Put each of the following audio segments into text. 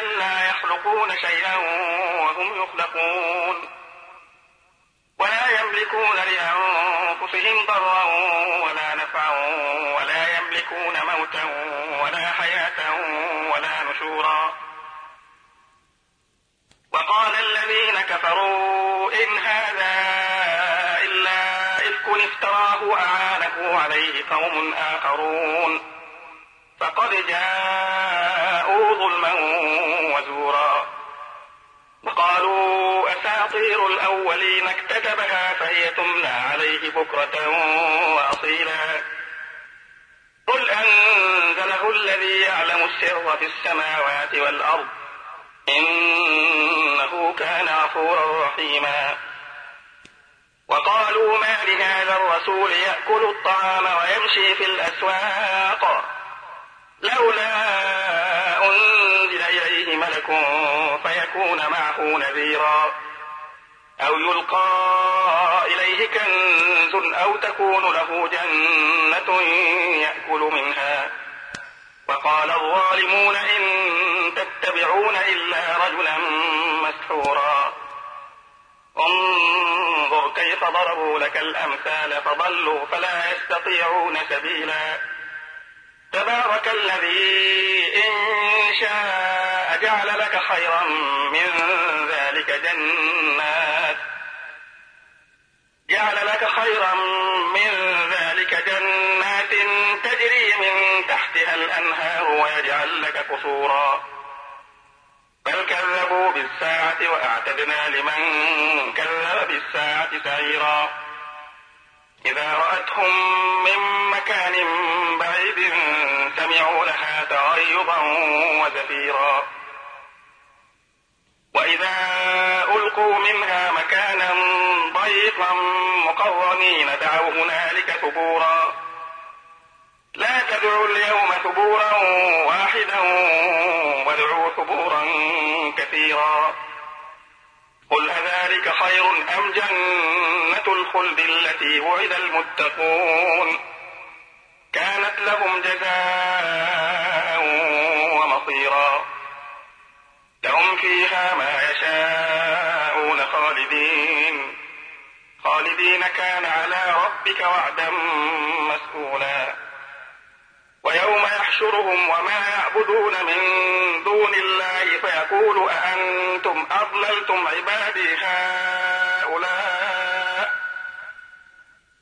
آلهة لا يخلقون شيئا وهم يخلقون. ولا يملكون لأنفسهم ضرا ولا نفعا ولا يملكون موتا ولا حياة ولا نشورا. وقال الذين كفروا إن هذا إلا إفك افتراه أعانه عليه قوم آخرون. فقد جاءوا ظلما وزورا. وقالوا أساطير الأولين اكتتبها فهي تملى عليه بكرة وأصيلا. قل أنزله الذي يعلم السر في السماوات والأرض. إنه كان غفورا رحيما. وقالوا ما لهذا الرسول يأكل الطعام ويمشي في الأسواق. لولا أنزل إليه ملك فيكون معه نذيرا. أو يلقى إليه كنز أو تكون له جنة يأكل منها. وقال الظالمون إن تتبعون إلا رجلا مسحورا. انظر كيف ضربوا لك الأمثال فضلوا فلا يستطيعون سبيلا. تبارك الذي إن شاء جعل لك خيرا من ذلك جنات. جعل لك خيرا من ذلك جنات تجري من تحتها الأنهار ويجعل لك قصورا. بل كذبوا بالساعة وأعتدنا لمن كذب بالساعة سعيرا. إذا رأتهم من مكان بعيد سمعوا لها تغيظا وزفيرا. وإذا ألقوا منها مكانا ضيقا مقرنين دعوا هنالك ثبورا. لا تدعوا اليوم ثبورا واحدا وادعوا ثبورا كثيرا. قل أذلك خير أم جنة الخلد التي وعد المتقون؟ كانت لهم جزاء ومصيرا. لهم فيها ما يشاءون خالدين. خالدين كان على ربك وعدا مسئولا ويوم يحشرهم وما يعبدون من دون الله فيقول أأنتم أضللتم عبادي هؤلاء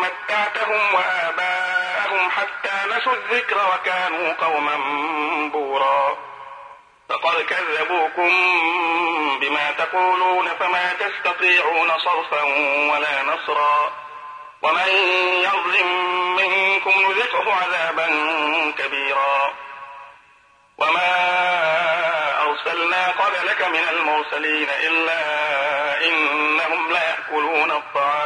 متعتهم وآباءهم حتى نسوا الذكر وكانوا قوما بورا. فقد كذبوكم بما تقولون فما تستطيعون صرفا ولا نصرا. ومن يظلم منكم نذقه عذابا كبيرا. وما أرسلنا قبلك من المرسلين إلا إنهم ليأكلون الطعام.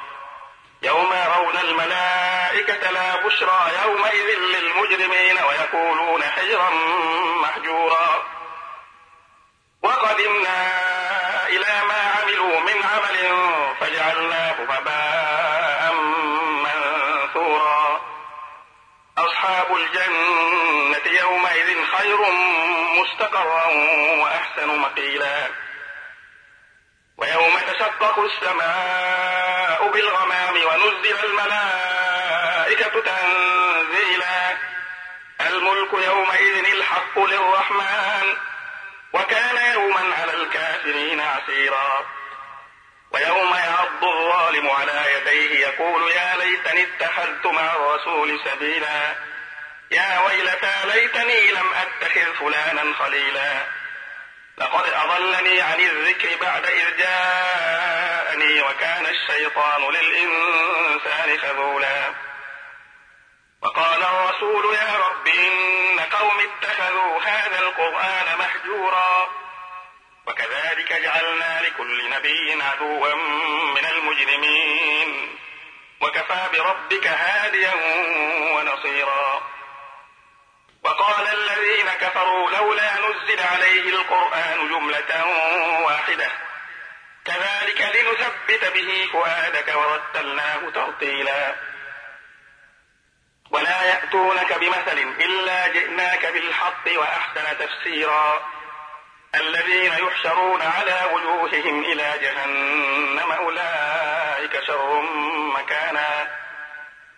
يوم يرون الملائكة لا بشرى يومئذ للمجرمين ويقولون حجرا محجورا. وقدمنا إلى ما عملوا من عمل فجعلناه هباء منثورا. أصحاب الجنة يومئذ خير مستقرا وأحسن مقيلا. تشقق السماء بالغمام ونزل الملائكة تنزيلا. الملك يومئذ الحق للرحمن وكان يوما على الكافرين عسيرا. ويوم يعض الظالم على يديه يقول يا ليتني اتخذت مع الرسول سبيلا. يا ويلتى ليتني لم أتخذ فلانا خليلا. لقد أضلني عن الذكر بعد إذ جاءني وكان الشيطان للإنسان خذولا. وقال الرسول يا رب إن قوم اتخذوا هذا القرآن مهجورا. وكذلك جعلنا لكل نبي عدوا من المجرمين. وكفى بربك هاديا ونصيرا. وقال الذين كفروا لولا نزل عليه القرآن جملة واحدة. كذلك لنثبت به فؤادك ورتلناه ترتيلا. ولا يأتونك بمثل إلا جئناك بالحق وأحسن تفسيرا. الذين يحشرون على وجوههم إلى جهنم أولئك شر مكانا.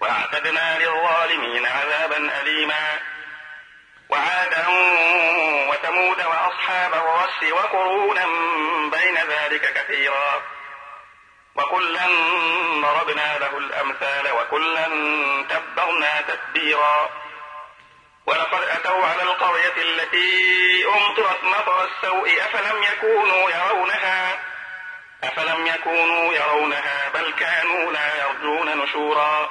وأعتدنا للظالمين عذابا أليما. وعادا وثمود وأصحاب الرس وقرونا بين ذلك كثيرا. وكلا ضربنا له الأمثال وكلا تبرنا تتبيرا ولقد أتوا على القرية التي أمطرت مطر السوء. أفلم يكونوا يرونها؟ أفلم يكونوا يرونها؟ بل كانوا لا يرجون نشورا.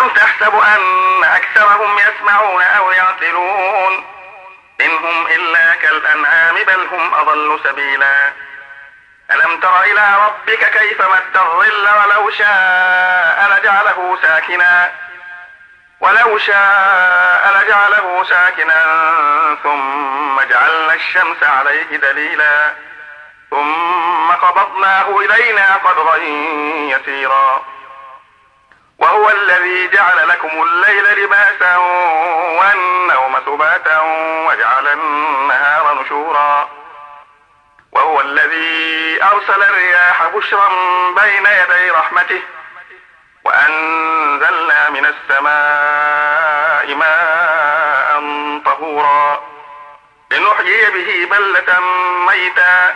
أم تحسب أن أكثرهم يسمعون أو يعقلون؟ إن هم إلا كالأنعام بل هم أضل سبيلا. ألم تر إلى ربك كيف مد الظل ولو شاء لجعله ساكنا؟ ولو شاء لجعله ساكنا ثم جعلنا الشمس عليه دليلا. ثم قبضناه إلينا قدرا يسيرا. الذي جعل لكم الليل لباسا والنوم سباتا وجعل النهار نشورا. وهو الذي أرسل الرياح بشرا بين يدي رحمته وأنزلنا من السماء ماء طهورا. لنحيي به بلة ميتا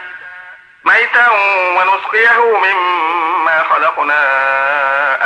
ميتا ونسقيه مما خلقنا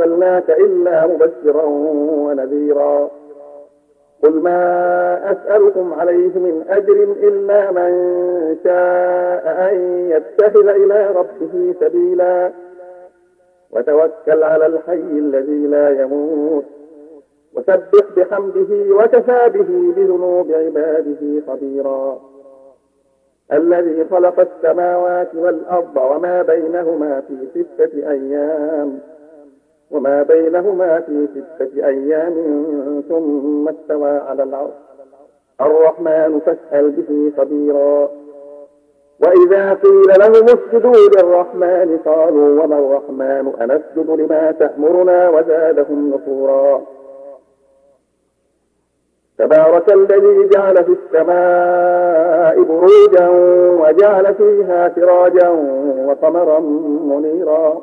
أرسلناك إلا مبشرا ونذيرا. قل ما أسألكم عليه من أجر إلا من شاء أن يتخذ إلى ربه سبيلا. وتوكل على الحي الذي لا يموت. وسبح بحمده وكفى به بذنوب عباده خبيرا. الذي خلق السماوات والأرض وما بينهما في ستة أيام. وما بينهما في ستة أيام ثم استوى على العرش. الرحمن فاسأل به خبيرا وإذا قيل لهم اسجدوا للرحمن قالوا وما الرحمن أنسجد لما تأمرنا وزادهم نفورا. تبارك الذي جعل في السماء بروجا وجعل فيها سراجا وقمرا منيرا.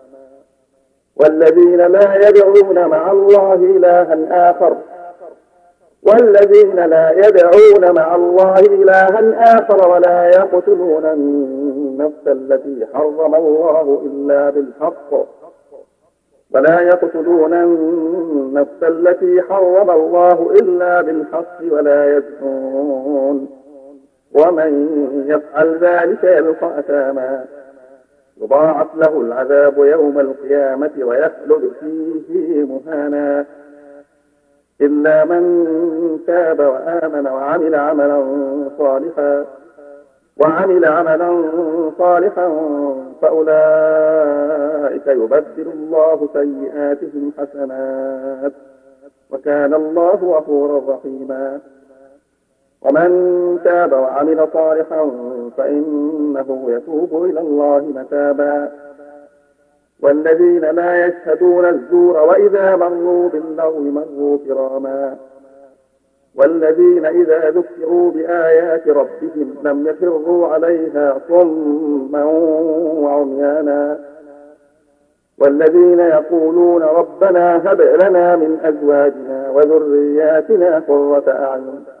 والذين لا يدعون مع الله إلها آخر. والذين لا يدعون مع الله إلها آخر ولا يقتلون النفس التي حرم الله إلا بالحق. ولا يقتلون النفس التي حرم الله إلا بالحق ولا يزنون. ومن يفعل ذلك يلقى أثاما. يضاعف له العذاب يوم القيامة ويخلد فيه مهانا. إلا من تاب وآمن وعمل عملا صالحا وعمل عملا صالحا فأولئك يبدل الله سيئاتهم حسنات وكان الله غفورا رحيما. ومن تاب وعمل صالحا فإنه يتوب إلى الله متابا. والذين لا يشهدون الزور وإذا مروا باللغو مروا كراما. والذين إذا ذكروا بآيات ربهم لم يخروا عليها صما وعميانا. والذين يقولون ربنا هب لنا من أزواجنا وذرياتنا قرة أعين.